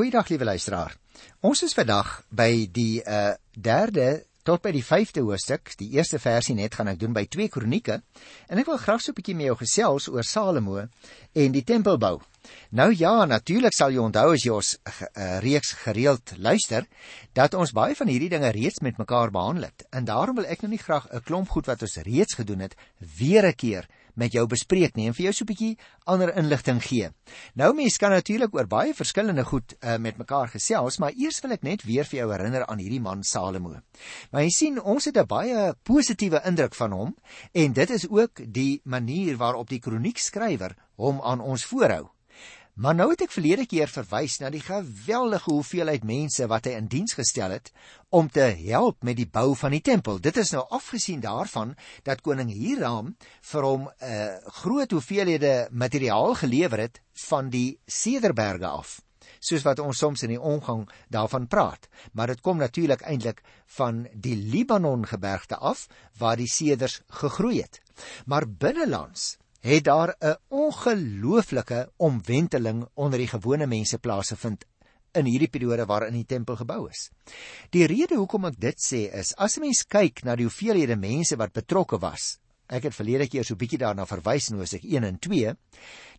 Goeiedag liewe luisteraar. Ons is vandag by die uh derde tot by die 5de hoofstuk. Die eerste versie net gaan ek doen by 2 Kronieke en ek wil graag so 'n bietjie met jou gesels oor Salomo en die tempelbou. Nou ja, natuurlik sal jy onthou as jy ons uh, reeks gereeld luister dat ons baie van hierdie dinge reeds met mekaar behandel het. En daarom wil ek nou nie graag 'n klomp goed wat ons reeds gedoen het weer 'n keer met jou bespreek nie en vir jou so 'n bietjie ander inligting gee. Nou mense kan natuurlik oor baie verskillende goed uh, met mekaar gesels, maar eers wil ek net weer vir jou herinner aan hierdie man Salomo. Maar jy sien, ons het 'n baie positiewe indruk van hom en dit is ook die manier waarop die kroniekskrywer hom aan ons voorhou. Maar nou het ek verlede keer verwys na die geweldige hoeveelheid mense wat hy in diens gestel het om te help met die bou van die tempel. Dit is nou afgesien daarvan dat koning Hiram vir hom 'n uh, groot hoeveelhede materiaal gelewer het van die Sederberge af soos wat ons soms in die omgang daarvan praat maar dit kom natuurlik eintlik van die Libanon gebergte af waar die seders gegroei het maar binnelands het daar 'n ongelooflike omwenteling onder die gewone mense plaasgevind in hierdie periode waarin die tempel gebou is. Die rede hoekom ek dit sê is as 'n mens kyk na die hoeveelhede mense wat betrokke was. Ek het verlede keer so 'n bietjie daarna verwys in Hosea 1 en 2.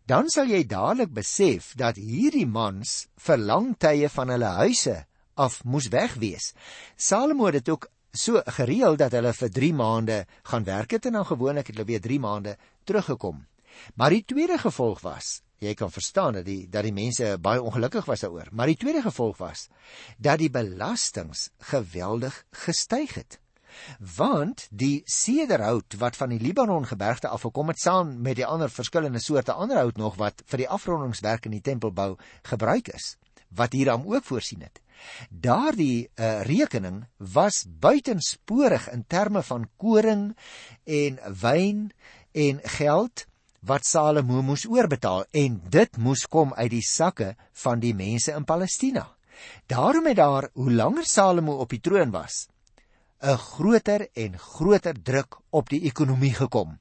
Dan sal jy dadelik besef dat hierdie mans vir lang tye van hulle huise af moes wegwees. Salomo het dit ook so gereël dat hulle vir 3 maande gaan werk het en dan gewoonlik het hulle weer 3 maande teruggekom. Maar die tweede gevolg was, jy kan verstaan dat die dat die mense baie ongelukkig was daaroor, maar die tweede gevolg was dat die belastings geweldig gestyg het. Want die sederhout wat van die Libanon gebergte af gekom het saam met die ander verskillende soorte ander hout nog wat vir die afrondingswerk in die tempelbou gebruik is, wat hierom ook voorsien het. Daardie uh, rekening was buitensporig in terme van koring en wyn en geld wat Salomo moes oorbetaal en dit moes kom uit die sakke van die mense in Palestina. Daarom het daar hoe langer Salomo op die troon was, 'n groter en groter druk op die ekonomie gekom.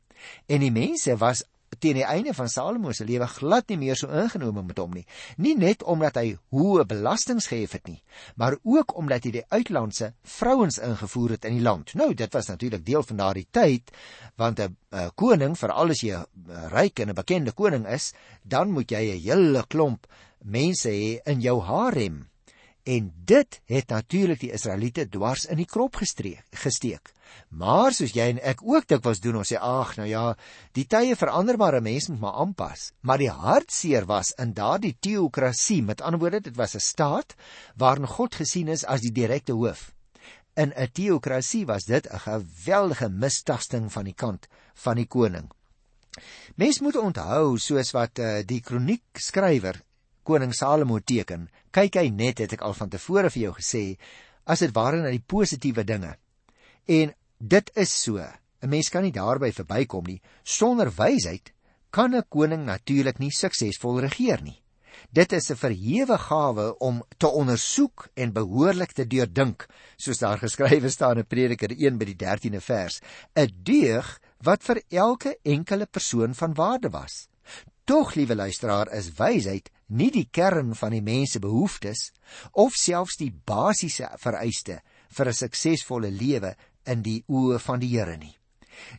En die mense was teen die einde van Salomo se lewe glad nie meer so ingenome met hom nie. Nie net omdat hy hoë belastings gehef het nie, maar ook omdat hy die uitlandse vrouens ingevoer het in die land. Nou, dit was natuurlik deel van daardie tyd, want 'n koning, veral as jy 'n ryk en 'n bekende koning is, dan moet jy 'n hele klomp mense hê in jou harem. En dit het natuurlik die Israeliete dwars in die krop gestreek, gesteek. Maar soos jy en ek ook dikwels doen, ons sê ag, nou ja, die tye verander maar 'n mens moet maar aanpas. Maar die hartseer was in daardie teokrasie, met ander woorde, dit was 'n staat waarin God gesien is as die direkte hoof. In 'n teokrasie was dit 'n geweldige mistasting van die kant van die koning. Mens moet onthou soos wat uh, die kroniekskrywer koning Salomo teken, kyk hy net het ek al van tevore vir jou gesê, as dit ware na die positiewe dinge. En dit is so. 'n Mens kan nie daarby verbykom nie. Sonder wysheid kan 'n koning natuurlik nie suksesvol regeer nie. Dit is 'n verhewe gawe om te ondersoek en behoorlik te deurdink, soos daar geskrywe staan in Prediker 1 by die 13de vers, 'n deug wat vir elke enkele persoon van waarde was. Tog, liewe luisteraar, is wysheid nie die kern van die mens se behoeftes of selfs die basiese vereiste vir 'n suksesvolle lewe in die oë van die Here nie.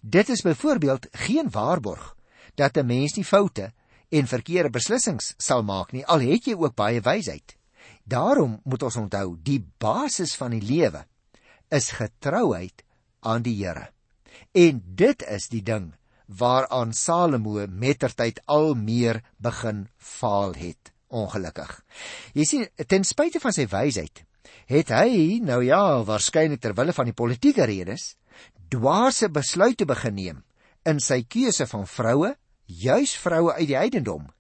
Dit is byvoorbeeld geen waarborg dat 'n mens nie foute en verkeerde beslissings sal maak nie al het jy ook baie wysheid. Daarom moet ons onthou, die basis van die lewe is getrouheid aan die Here. En dit is die ding waaraan Salomo mettertyd al meer begin faal het. Ongelukkig. Jy sien, ten spyte van sy wysheid, het hy nou ja, waarskynlik ter wille van die politieke redes, dwaase besluite begin neem in sy keuse van vroue, juis vroue uit die heidendom,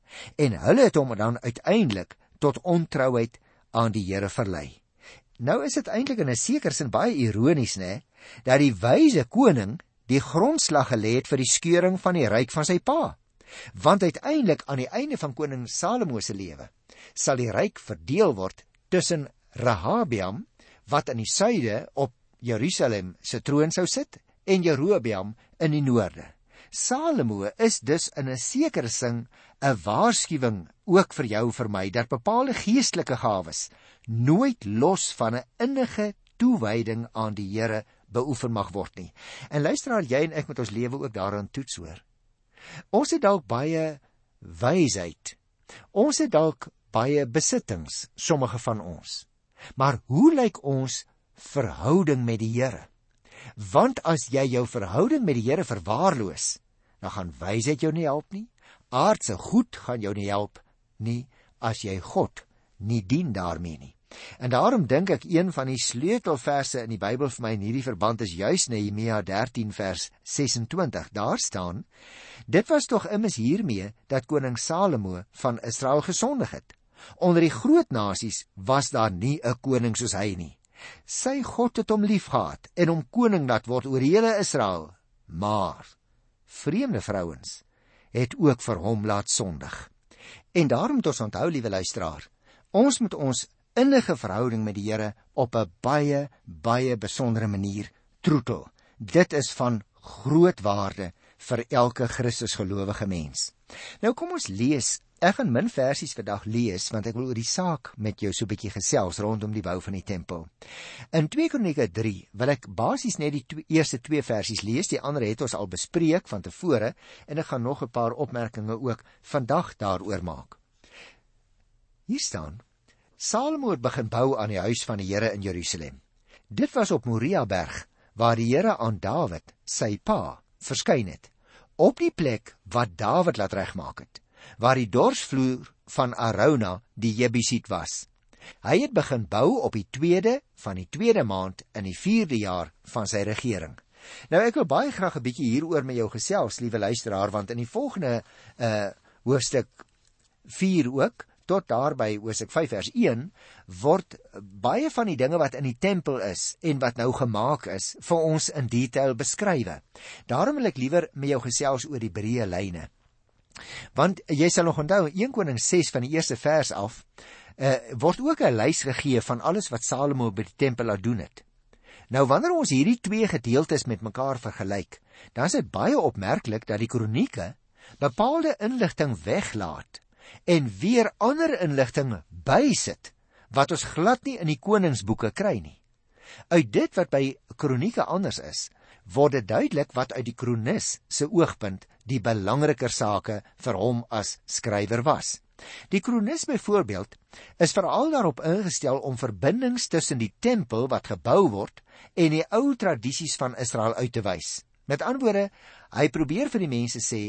en hulle het hom dan uiteindelik tot ontrouheid aan die Here verlei. Nou is dit eintlik in 'n sekere sin baie ironies, né, dat die wyse koning die grondslag gelê het vir die skeuring van die ryk van sy pa. Want uiteindelik aan die einde van koning Salomo se lewe sal die ryk verdeel word tussen Rehabiam wat in die suide op Jerusalem se troon sou sit en Jerobeam in die noorde. Salomo is dus in 'n sekere sin 'n waarskuwing ook vir jou vir my dat bepaalde geestelike gawes nooit los van 'n innige toewyding aan die Here beoefen mag word nie. En luisteraar, jy en ek met ons lewe ook daaraan toets hoor. Ons het dalk baie wysheid. Ons het dalk baie besittings, sommige van ons. Maar hoe lyk ons verhouding met die Here? Want as jy jou verhouding met die Here verwaarloos, dan gaan wysheid jou nie help nie. Aardse goed gaan jou nie help nie as jy God nie dien daarmee nie. En daarom dink ek een van die sleutelverse in die Bybel vir my in hierdie verband is juis Nehemia 13 vers 26. Daar staan: Dit was tog immers hiermee dat koning Salomo van Israel gesondig het. Onder die groot nasies was daar nie 'n koning soos hy nie. Sy God het hom liefgehad en hom koning laat word oor hele Israel. Maar vreemde vrouens het ook vir hom laat sondig. En daarom moet ons onthou, liewe luisteraar, ons moet ons innige verhouding met die Here op 'n baie baie besondere manier troetel. Dit is van groot waarde vir elke Christusgelowige mens. Nou kom ons lees. Ek gaan min versies vandag lees want ek wil oor die saak met jou so 'n bietjie gesels rondom die bou van die tempel. In 2 Kronieke 3 wil ek basies net die twee, eerste twee versies lees, die ander het ons al bespreek van tevore en ek gaan nog 'n paar opmerkings ook vandag daaroor maak. Hier staan Salomo het begin bou aan die huis van die Here in Jerusalem. Dit was op Moria berg waar die Here aan Dawid, sy pa, verskyn het, op die plek wat Dawid laat regmaak het, waar die dorsvloer van Arauna die Jebusiet was. Hy het begin bou op die 2de van die 2de maand in die 4de jaar van sy regering. Nou ek wil baie graag 'n bietjie hieroor met jou gesels, liewe luisteraar, want in die volgende uh hoofstuk 4 ook tot daarby Hosea 5 vers 1 word baie van die dinge wat in die tempel is en wat nou gemaak is vir ons in detail beskrywe. Daarom wil ek liewer met jou gesels oor die breë lyne. Want jy sal nog onthou 1 Koning 6 van die eerste vers af uh, word ook 'n lys gegee van alles wat Salomo by die tempel laat doen het. Nou wanneer ons hierdie twee gedeeltes met mekaar vergelyk, dan is dit baie opmerklik dat die kronieke bepaalde inligting weglaat en weer ander inligting bysit wat ons glad nie in die koningsboeke kry nie. Uit dit wat by kronieke anders is, word dit duidelik wat uit die kronikus se oogpunt die belangriker sake vir hom as skrywer was. Die kronikus byvoorbeeld is veral daarop ingestel om verbindings tussen die tempel wat gebou word en die ou tradisies van Israel uit te wys. Met ander woorde, hy probeer vir die mense sê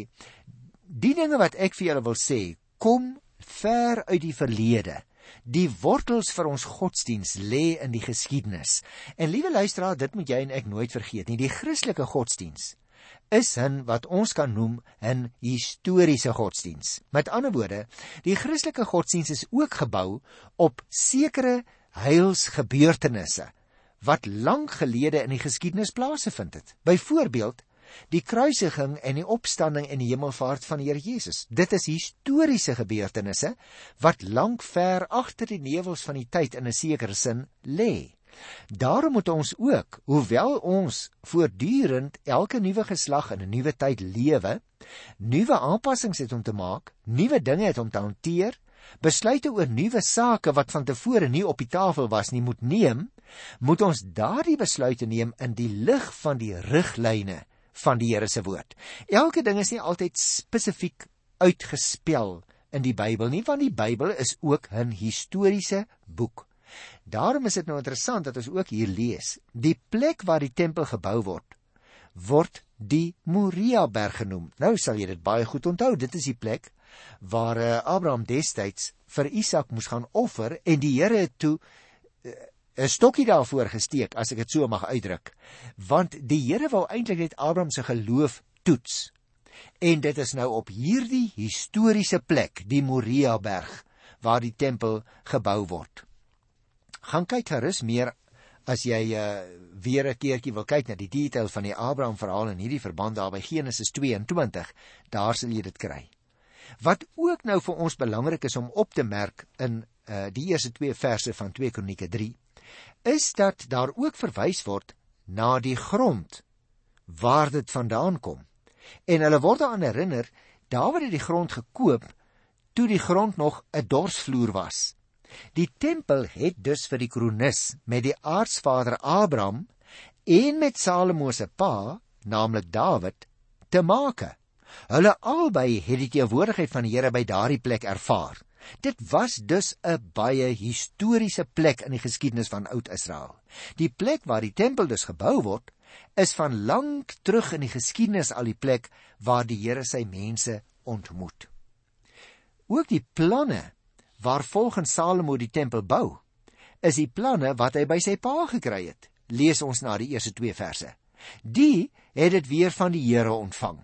die dinge wat ek vir julle wil sê, kom ver uit die verlede. Die wortels vir ons godsdiens lê in die geskiedenis. En liewe luisteraar, dit moet jy en ek nooit vergeet nie. Die Christelike godsdiens is 'n wat ons kan noem 'n historiese godsdiens. Met ander woorde, die Christelike godsdiens is ook gebou op sekere heilsgebeurtenisse wat lank gelede in die geskiedenis plaasgevind het. Byvoorbeeld, die kruisiging en die opstanding en die hemelvaart van die Here Jesus. Dit is historiese gebeurtenisse wat lank ver agter die nevels van die tyd in 'n sekere sin lê. Daarom moet ons ook, hoewel ons voortdurend elke nuwe geslag in 'n nuwe tyd lewe, nuwe aanpassings het om te maak, nuwe dinge het om te hanteer, besluite oor nuwe sake wat van tevore nie op die tafel was nie moet neem, moet ons daardie besluite neem in die lig van die riglyne van die Here se woord. Elke ding is nie altyd spesifiek uitgespel in die Bybel nie, want die Bybel is ook 'n historiese boek. Daarom is dit nou interessant dat ons ook hier lees, die plek waar die tempel gebou word, word die Moria berg genoem. Nou sal jy dit baie goed onthou, dit is die plek waar eh, Abraham destyds vir Isak moes gaan offer en die Here het toe 'n stokkie daarvoor gesteek as ek dit so mag uitdruk. Want die Here wou eintlik net Abraham se geloof toets. En dit is nou op hierdie historiese plek, die Moria berg, waar die tempel gebou word. Gaan kyk gerus meer as jy uh, weer 'n keertjie wil kyk na die detail van die Abraham verhaal in hierdie verband daar by Genesis 22, daar sal jy dit kry. Wat ook nou vir ons belangrik is om op te merk in uh, die eerste twee verse van 2 Kronieke is dat daar ook verwys word na die grond waar dit vandaan kom. En hulle word daaraan herinner, Dawid het die grond gekoop toe die grond nog 'n dorsvloer was. Die tempel het dus vir die kroonis met die aardsvader Abraham en met Salomo se pa, naamlik Dawid, te make. Hulle albei het die teenwoordigheid van die Here by daardie plek ervaar. Dit was dus 'n baie historiese plek in die geskiedenis van Oud-Israel. Die plek waar die tempel dus gebou word, is van lank terug in die geskiedenis al die plek waar die Here sy mense ontmoet. Ook die planne waar volgens Salomo die tempel bou, is die planne wat hy by sy pa gekry het. Lees ons na die eerste 2 verse. Die het dit weer van die Here ontvang.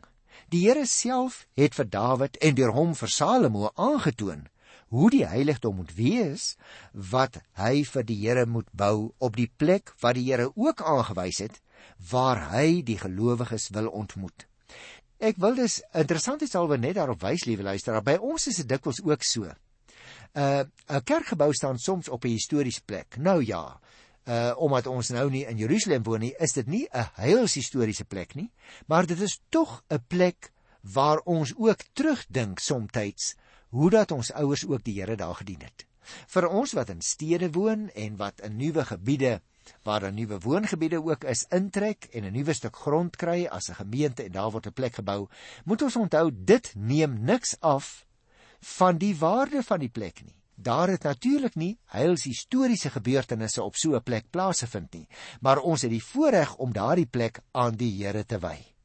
Die Here self het vir Dawid en deur hom vir Salomo aangetoon hoe die heiligdom moet wees wat hy vir die Here moet bou op die plek wat die Here ook aangewys het waar hy die gelowiges wil ontmoet. Ek wil dus interessant is alweer net daarop wys liewe luisteraar by ons is dit dikwels ook so. 'n uh, 'n kerkgebou staan soms op 'n historiese plek. Nou ja, uh omdat ons nou nie in Jerusalem woon nie, is dit nie 'n heilshistoriese plek nie, maar dit is tog 'n plek waar ons ook terugdink soms hoe dat ons ouers ook die Here daar gedien het. Vir ons wat in stede woon en wat in nuwe gebiede waar 'n nuwe woongebiede ook is intrek en 'n nuwe stuk grond kry as 'n gemeente en daar word 'n plek gebou, moet ons onthou dit neem niks af van die waarde van die plek nie. Daar het natuurlik nie heils historiese gebeurtenisse op so 'n plek plaasgevind nie, maar ons het die voorreg om daardie plek aan die Here te wy.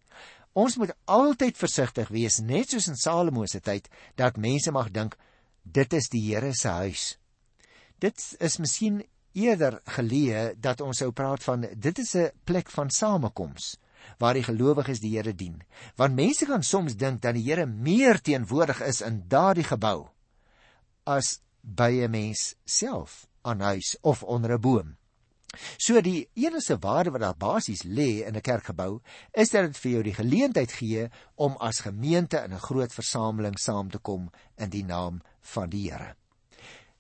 Ons moet altyd versigtig wees, net soos in Salomo se tyd, dat mense mag dink dit is die Here se huis. Dit is miskien eerder geleë dat ons sou praat van dit is 'n plek van samekoms waar die gelowiges die Here dien. Want mense kan soms dink dat die Here meer teenwoordig is in daardie gebou as by 'n mens self aan huis of onder 'n boom. So die enigste waarde wat daar basies lê in 'n kerkgebou, is dat dit vir jou die geleentheid gee om as gemeente in 'n groot versameling saam te kom in die naam van die Here.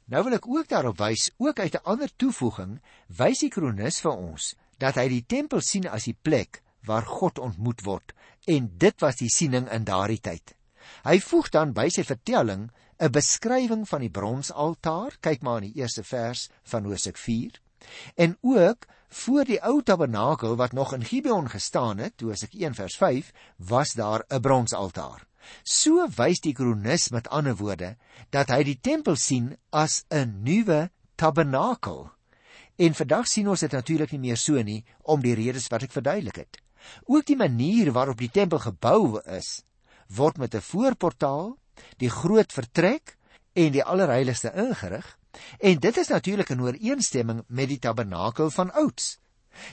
Nou wil ek ook daarop wys, ook uit 'n ander toevoeging, wys die kronikus vir ons dat hy die tempel sien as die plek waar God ontmoet word en dit was die siening in daardie tyd. Hy voeg dan by sy vertelling 'n beskrywing van die bronsaltaar, kyk maar in die eerste vers van Hosea 4 En ook voor die ou tabernakel wat nog in Gibeon gestaan het, toe as ek 1 vers 5, was daar 'n bronsaltaar. So wys die kronikus met ander woorde dat hy die tempel sien as 'n nuwe tabernakel. En vandag sien ons dit natuurlik nie meer so nie om die redes wat ek verduidelik het. Ook die manier waarop die tempel gebou is, word met 'n voorportaal, die groot vertrek en die allerheiligste ingerig En dit is natuurlik in ooreenstemming met die tabernakel van ouds.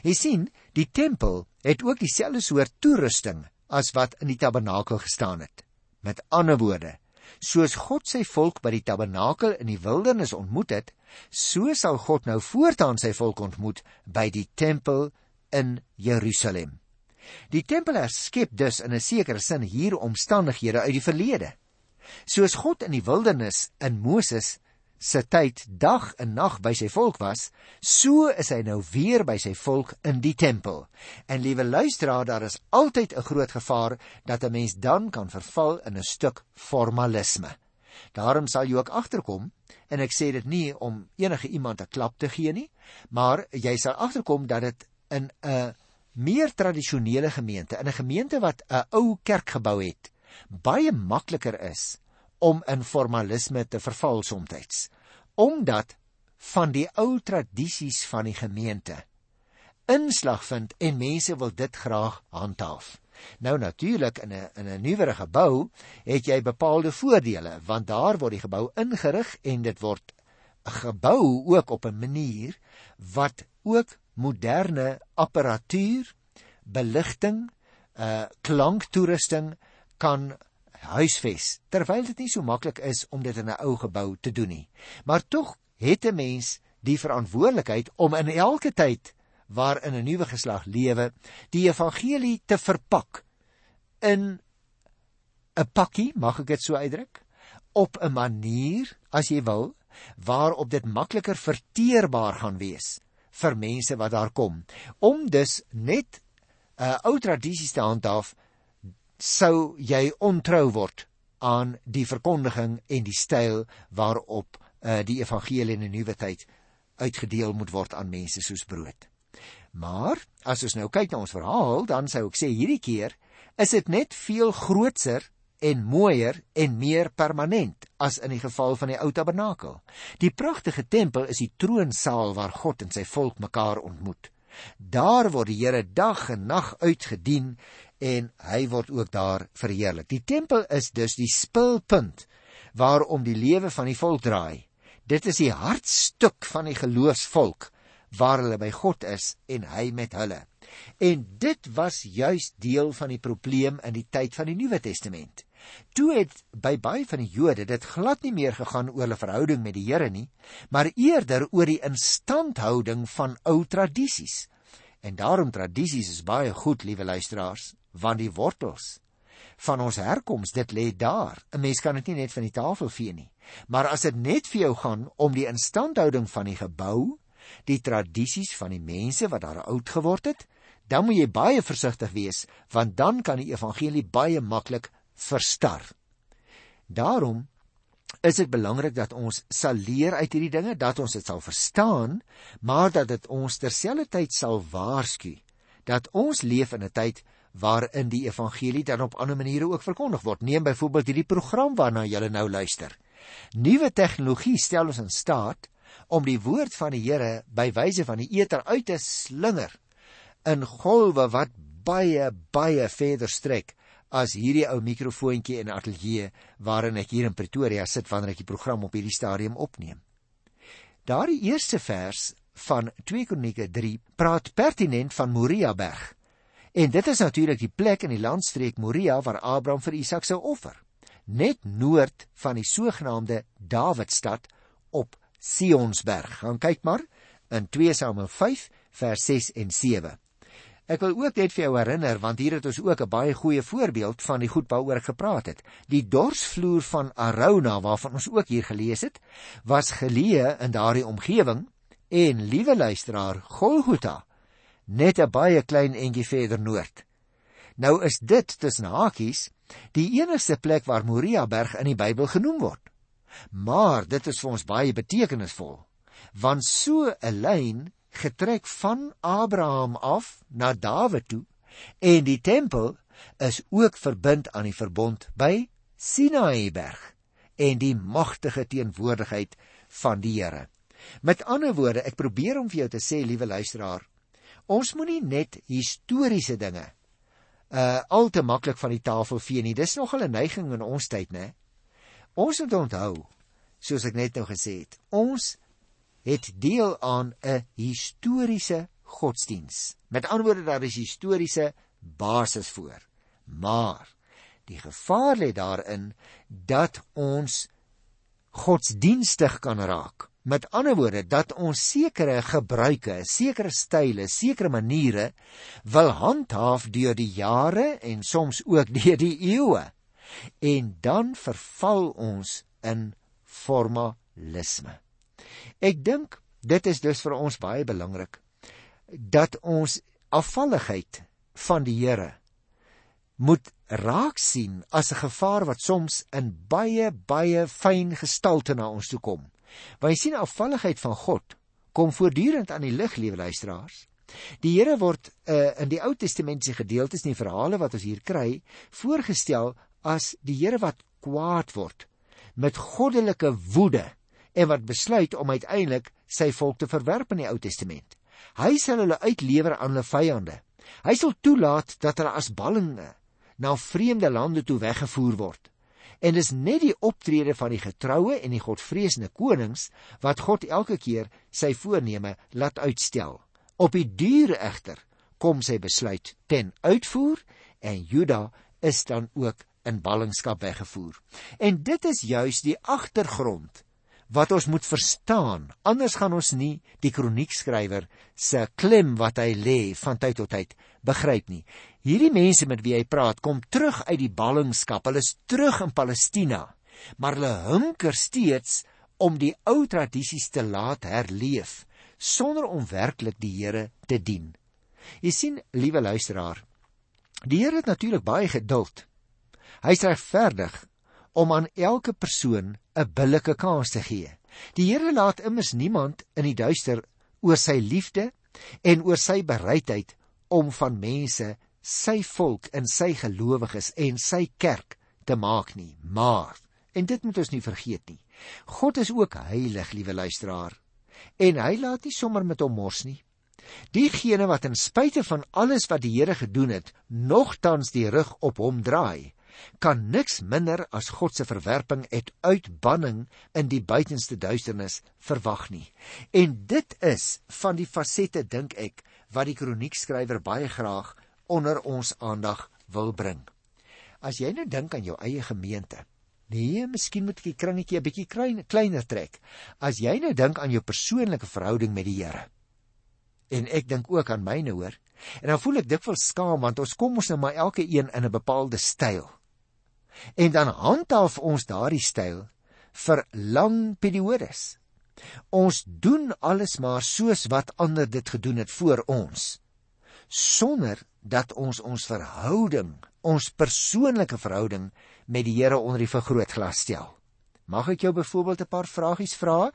Jy sien, die tempel het ook dieselfde soort toerusting as wat in die tabernakel gestaan het. Met ander woorde, soos God sy volk by die tabernakel in die wildernis ontmoet het, so sal God nou voortaan sy volk ontmoet by die tempel in Jerusalem. Die tempel herskep dus in 'n sekere sin hier omstandighede uit die verlede. Soos God in die wildernis in Moses se tyd dag en nag by sy volk was, so is hy nou weer by sy volk in die tempel. En liewe luisteraar, daar is altyd 'n groot gevaar dat 'n mens dan kan verval in 'n stuk formalisme. Daarom sal jy ook agterkom en ek sê dit nie om enige iemand 'n klap te gee nie, maar jy sal agterkom dat dit in 'n meer tradisionele gemeente, in 'n gemeente wat 'n ou kerk gebou het, baie makliker is om in formalisme te verval soms omdat van die ou tradisies van die gemeente inslag vind en mense wil dit graag handhaaf. Nou natuurlik in 'n in 'n nuwer gebou het jy bepaalde voordele want daar word die gebou ingerig en dit word gebou ook op 'n manier wat ook moderne apparatuur, beligting, uh klanktoerusting kan huisves terwyl dit nie so maklik is om dit in 'n ou gebou te doen nie. Maar tog het 'n mens die verantwoordelikheid om in elke tyd waarin 'n nuwe geslag lewe die evangelie te verpak in 'n pakkie mag ek dit so uitdruk op 'n manier as jy wil waarop dit makliker verteerbaar gaan wees vir mense wat daar kom om dus net 'n uh, ou tradisies te handhaaf sou jy ontrou word aan die verkondiging en die styl waarop uh, die evangelie in die nuwe tyd uitgedeel moet word aan mense soos brood. Maar as ons nou kyk na ons verhaal, dan sou ek sê hierdie keer is dit net veel grootser en mooier en meer permanent as in die geval van die ou tabernakel. Die pragtige tempel is die troonsaal waar God en sy volk mekaar ontmoet. Daar word die Here dag en nag uitgedien en hy word ook daar verheerlik. Die tempel is dus die spulpunt waarom die lewe van die volk draai. Dit is die hartstuk van die geloofsvolk waar hulle by God is en hy met hulle. En dit was juis deel van die probleem in die tyd van die Nuwe Testament. Toe het by baie van die Jode dit glad nie meer gegaan oor hulle verhouding met die Here nie, maar eerder oor die instandhouding van ou tradisies. En daarom tradisies is baie goed, liewe luisteraars, want die wortels van ons herkoms, dit lê daar. 'n Mens kan dit nie net van die tafel vee nie. Maar as dit net vir jou gaan om die instandhouding van die gebou, die tradisies van die mense wat daar oud geword het, dan moet jy baie versigtig wees, want dan kan die evangelie baie maklik verstar. Daarom is dit belangrik dat ons sal leer uit hierdie dinge, dat ons dit sal verstaan, maar dat dit ons terselfdertyd sal waarsku dat ons leef in 'n tyd waarin die evangelie dan op ander maniere ook verkondig word. Neem byvoorbeeld hierdie program waarna jy nou luister. Nuwe tegnologie stel ons in staat om die woord van die Here by wyse van die eter uit te slinger in golwe wat baie baie verder strek as hierdie ou mikrofoontjie in ateljee waarin ek hier in Pretoria sit wanneer ek die program op hierdie stadium opneem. Daardie eerste vers van 2 Kronieke 3 praat pertinent van Moria berg. En dit is natuurlik die plek in die landstreek Moria waar Abraham vir Isak sou offer, net noord van die sogenaamde Dawidstad op Sionsberg. Gaan kyk maar in 2 Samuel 5 vers 6 en 7. Ek wil ook net vir jou herinner want hier het ons ook 'n baie goeie voorbeeld van die goed waaroor ek gepraat het. Die dorsvloer van Arona waarvan ons ook hier gelees het, was geleë in daardie omgewing en liewe luisteraar, Golgotha net 'n baie klein entjie verder noord. Nou is dit tussen hakies die enigste plek waar Moria berg in die Bybel genoem word. Maar dit is vir ons baie betekenisvol want so 'n lyn getrek van Abraham af na Dawid toe en die tempel is ook verbind aan die verbond by Sinaï berg en die magtige teenwoordigheid van die Here. Met ander woorde, ek probeer om vir jou te sê, liewe luisteraar, ons moenie net historiese dinge uh al te maklik van die tafel vee nie. Dis nogal 'n neiging in ons tyd, né? Ons moet onthou, soos ek net nou gesê het, ons het deel aan 'n historiese godsdiens. Met ander woorde daar is historiese basis voor. Maar die gevaar lê daarin dat ons godsdienstig kan raak. Met ander woorde dat ons sekere gebruike, sekere style, sekere maniere wil handhaaf deur die jare en soms ook deur die eeue. En dan verval ons in formalisme. Ek dink dit is dus vir ons baie belangrik dat ons afvalligheid van die Here moet raak sien as 'n gevaar wat soms in baie baie fyn gestalte na ons toe kom. Want jy sien afvalligheid van God kom voortdurend aan die lig, liewe luisteraars. Die Here word uh, in die Ou Testamentiese gedeeltes in die verhale wat ons hier kry, voorgestel as die Here wat kwaad word met goddelike woede en wat besluit om uiteindelik sy volk te verwerp in die Ou Testament. Hy sal hulle uitlewer aan hulle vyande. Hy sal toelaat dat hulle as ballinge na vreemde lande toe weggevoer word. En dis net die optrede van die getroue en die godvreesende konings wat God elke keer sy voorneme laat uitstel. Op die duur egter kom sy besluit ten uitvoer en Juda is dan ook in ballingskap weggevoer. En dit is juis die agtergrond wat ons moet verstaan. Anders gaan ons nie die kroniekskrywer se klem wat hy lê van tyd tot tyd begryp nie. Hierdie mense met wie hy praat, kom terug uit die ballingskap. Hulle is terug in Palestina, maar hulle hunker steeds om die ou tradisies te laat herleef sonder om werklik die Here te dien. Jy sien, liewe luisteraar, die Here het natuurlik baie geduld. Hy's regverdig om aan elke persoon 'n billike kans te gee. Die Here laat immers niemand in die duister oor sy liefde en oor sy bereidheid om van mense sy volk en sy gelowiges en sy kerk te maak nie. Maar en dit moet ons nie vergeet nie. God is ook heilig, liewe luisteraar. En hy laat nie sommer met hom mors nie. Diegene wat ten spyte van alles wat die Here gedoen het, nogtans die rug op hom draai, kan niks minder as God se verwerping en uitbanning in die buitenste duisternis verwag nie. En dit is van die fasette dink ek wat die kroniekskrywer baie graag onder ons aandag wil bring. As jy nou dink aan jou eie gemeente, nee, miskien moet ek die kringetjie 'n bietjie kleiner trek. As jy nou dink aan jou persoonlike verhouding met die Here. En ek dink ook aan myne hoor. En dan voel ek dikwels skaam want ons kom ons nou maar elke een in 'n bepaalde styl. En dan handhaaf ons daardie styl vir lang periodes. Ons doen alles maar soos wat ander dit gedoen het voor ons sonder dat ons ons verhouding, ons persoonlike verhouding met die Here onder die vergrootglas stel. Mag ek jou byvoorbeeld 'n paar vragies vra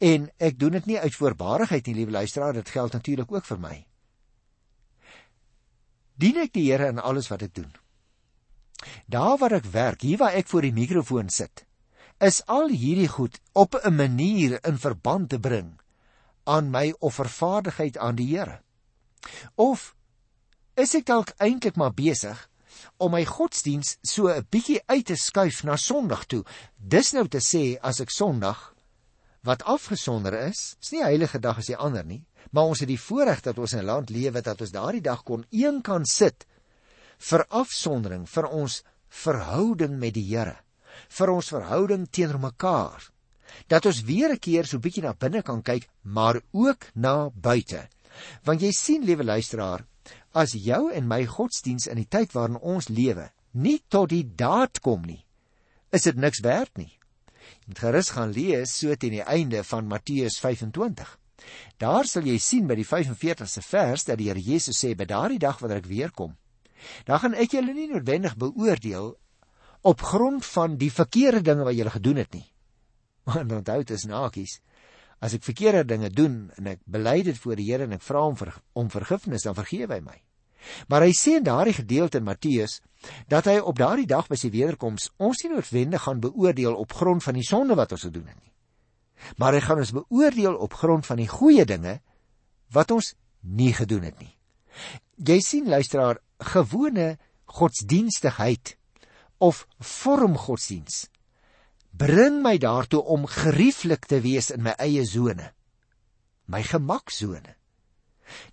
en ek doen dit nie uit voorbaarigheid nie, liewe luisteraar, dit geld natuurlik ook vir my. Dien ek die Here in alles wat ek doen? Daar waar ek werk, hier waar ek voor die mikrofoon sit, is al hierdie goed op 'n manier in verband te bring aan my offervaardigheid aan die Here. Of is ek dalk eintlik maar besig om my godsdiens so 'n bietjie uit te skuif na Sondag toe. Dis nou te sê as ek Sondag wat afgesonder is, is nie 'n heilige dag as die ander nie, maar ons het die voorreg dat ons in 'n land lewe dat ons daardie dag kon een kan sit vir afsondering vir ons verhouding met die Here, vir ons verhouding teenoor mekaar. Dat ons weer 'n keer so bietjie na binne kan kyk, maar ook na buite. Want jy sien, liewe luisteraar, as jou en my godsdiens in die tyd waarin ons lewe nie tot die daad kom nie, is dit niks werd nie. Jy moet gerus gaan lees so teen die einde van Matteus 25. Daar sal jy sien by die 45ste vers dat die Here Jesus sê by daardie dag wanneer ek weer kom, dan gaan ek julle nie noodwendig beoordeel op grond van die verkeerde dinge wat julle gedoen het nie. Want onthou dit is nakies. As ek verkeerde dinge doen en ek bely dit voor die Here en ek vra hom vir om vergifnis, dan vergewe hy my. Maar hy sê in daardie gedeelte in Matteus dat hy op daardie dag by sy wederkoms ons nie noodwendig gaan beoordeel op grond van die sonde wat ons gedoen het nie. Maar hy gaan ons beoordeel op grond van die goeie dinge wat ons nie gedoen het nie. Jy sien luisteraar, gewone godsdienstigheid of vorm godsdiens bring my daartoe om gerieflik te wees in my eie sone my gemaksone.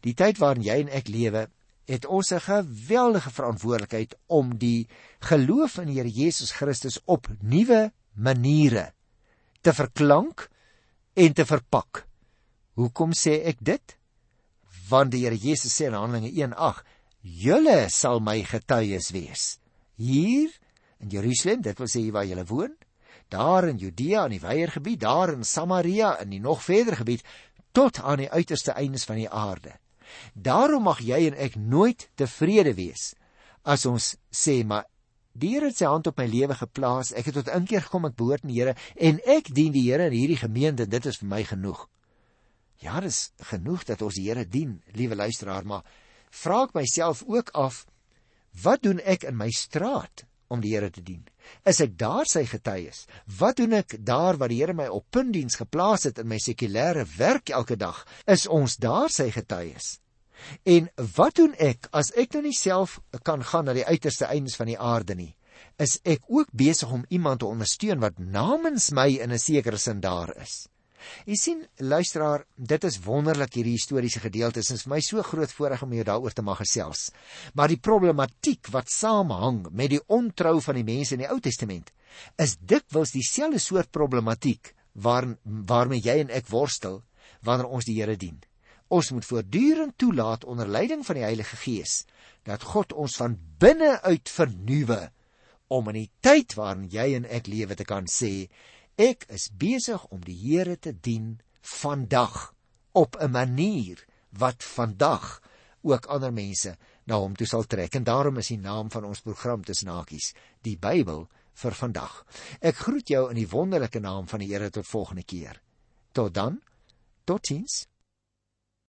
Die tyd waarin jy en ek lewe het ons 'n geweldige verantwoordelikheid om die geloof in die Here Jesus Christus op nuwe maniere te verklank en te verpak. Hoekom sê ek dit? Want die Here Jesus sê in Handelinge 1:8 julle sal my getuies wees hier in Jerusalem dit wil sê hier waar julle woon daar in Judea in die weiergebied, daar in Samaria in die nog verder gebied tot aan die uiterste eindes van die aarde. Daarom mag jy en ek nooit tevrede wees as ons sê maar die Here het sy hand op my lewe geplaas, ek het tot inkeer gekom, ek behoort aan die Here en ek dien die Here in hierdie gemeente, dit is vir my genoeg. Ja, dis genoeg dat ons die Here dien, liewe luisteraar, maar vra ek myself ook af wat doen ek in my straat om die Here te dien? Is ek daar sy getuies? Wat doen ek daar waar die Here my op puntdiens geplaas het in my sekulêre werk elke dag? Is ons daar sy getuies? En wat doen ek as ek nou nie self kan gaan na die uiterste eindes van die aarde nie? Is ek ook besig om iemand te ondersteun wat namens my in 'n sekere sin daar is? Jy sien, luisteraar, dit is wonderlik hierdie historiese gedeeltes. Is vir my so groot voorreg om jou daaroor te mag gesels. Maar die problematiek wat saamhang met die ontrou van die mense in die Ou Testament is dikwels dieselfde soort problematiek waar waarmee jy en ek worstel wanneer ons die Here dien. Ons moet voortdurend toelaat onder leiding van die Heilige Gees dat God ons van binne uit vernuwe om in die tyd waarin jy en ek lewe te kan sê Ek is besig om die Here te dien vandag op 'n manier wat vandag ook ander mense na hom toe sal trek. En daarom is die naam van ons program tussen hakies, die Bybel vir vandag. Ek groet jou in die wonderlike naam van die Here tot volgende keer. Tot dan. Totsiens.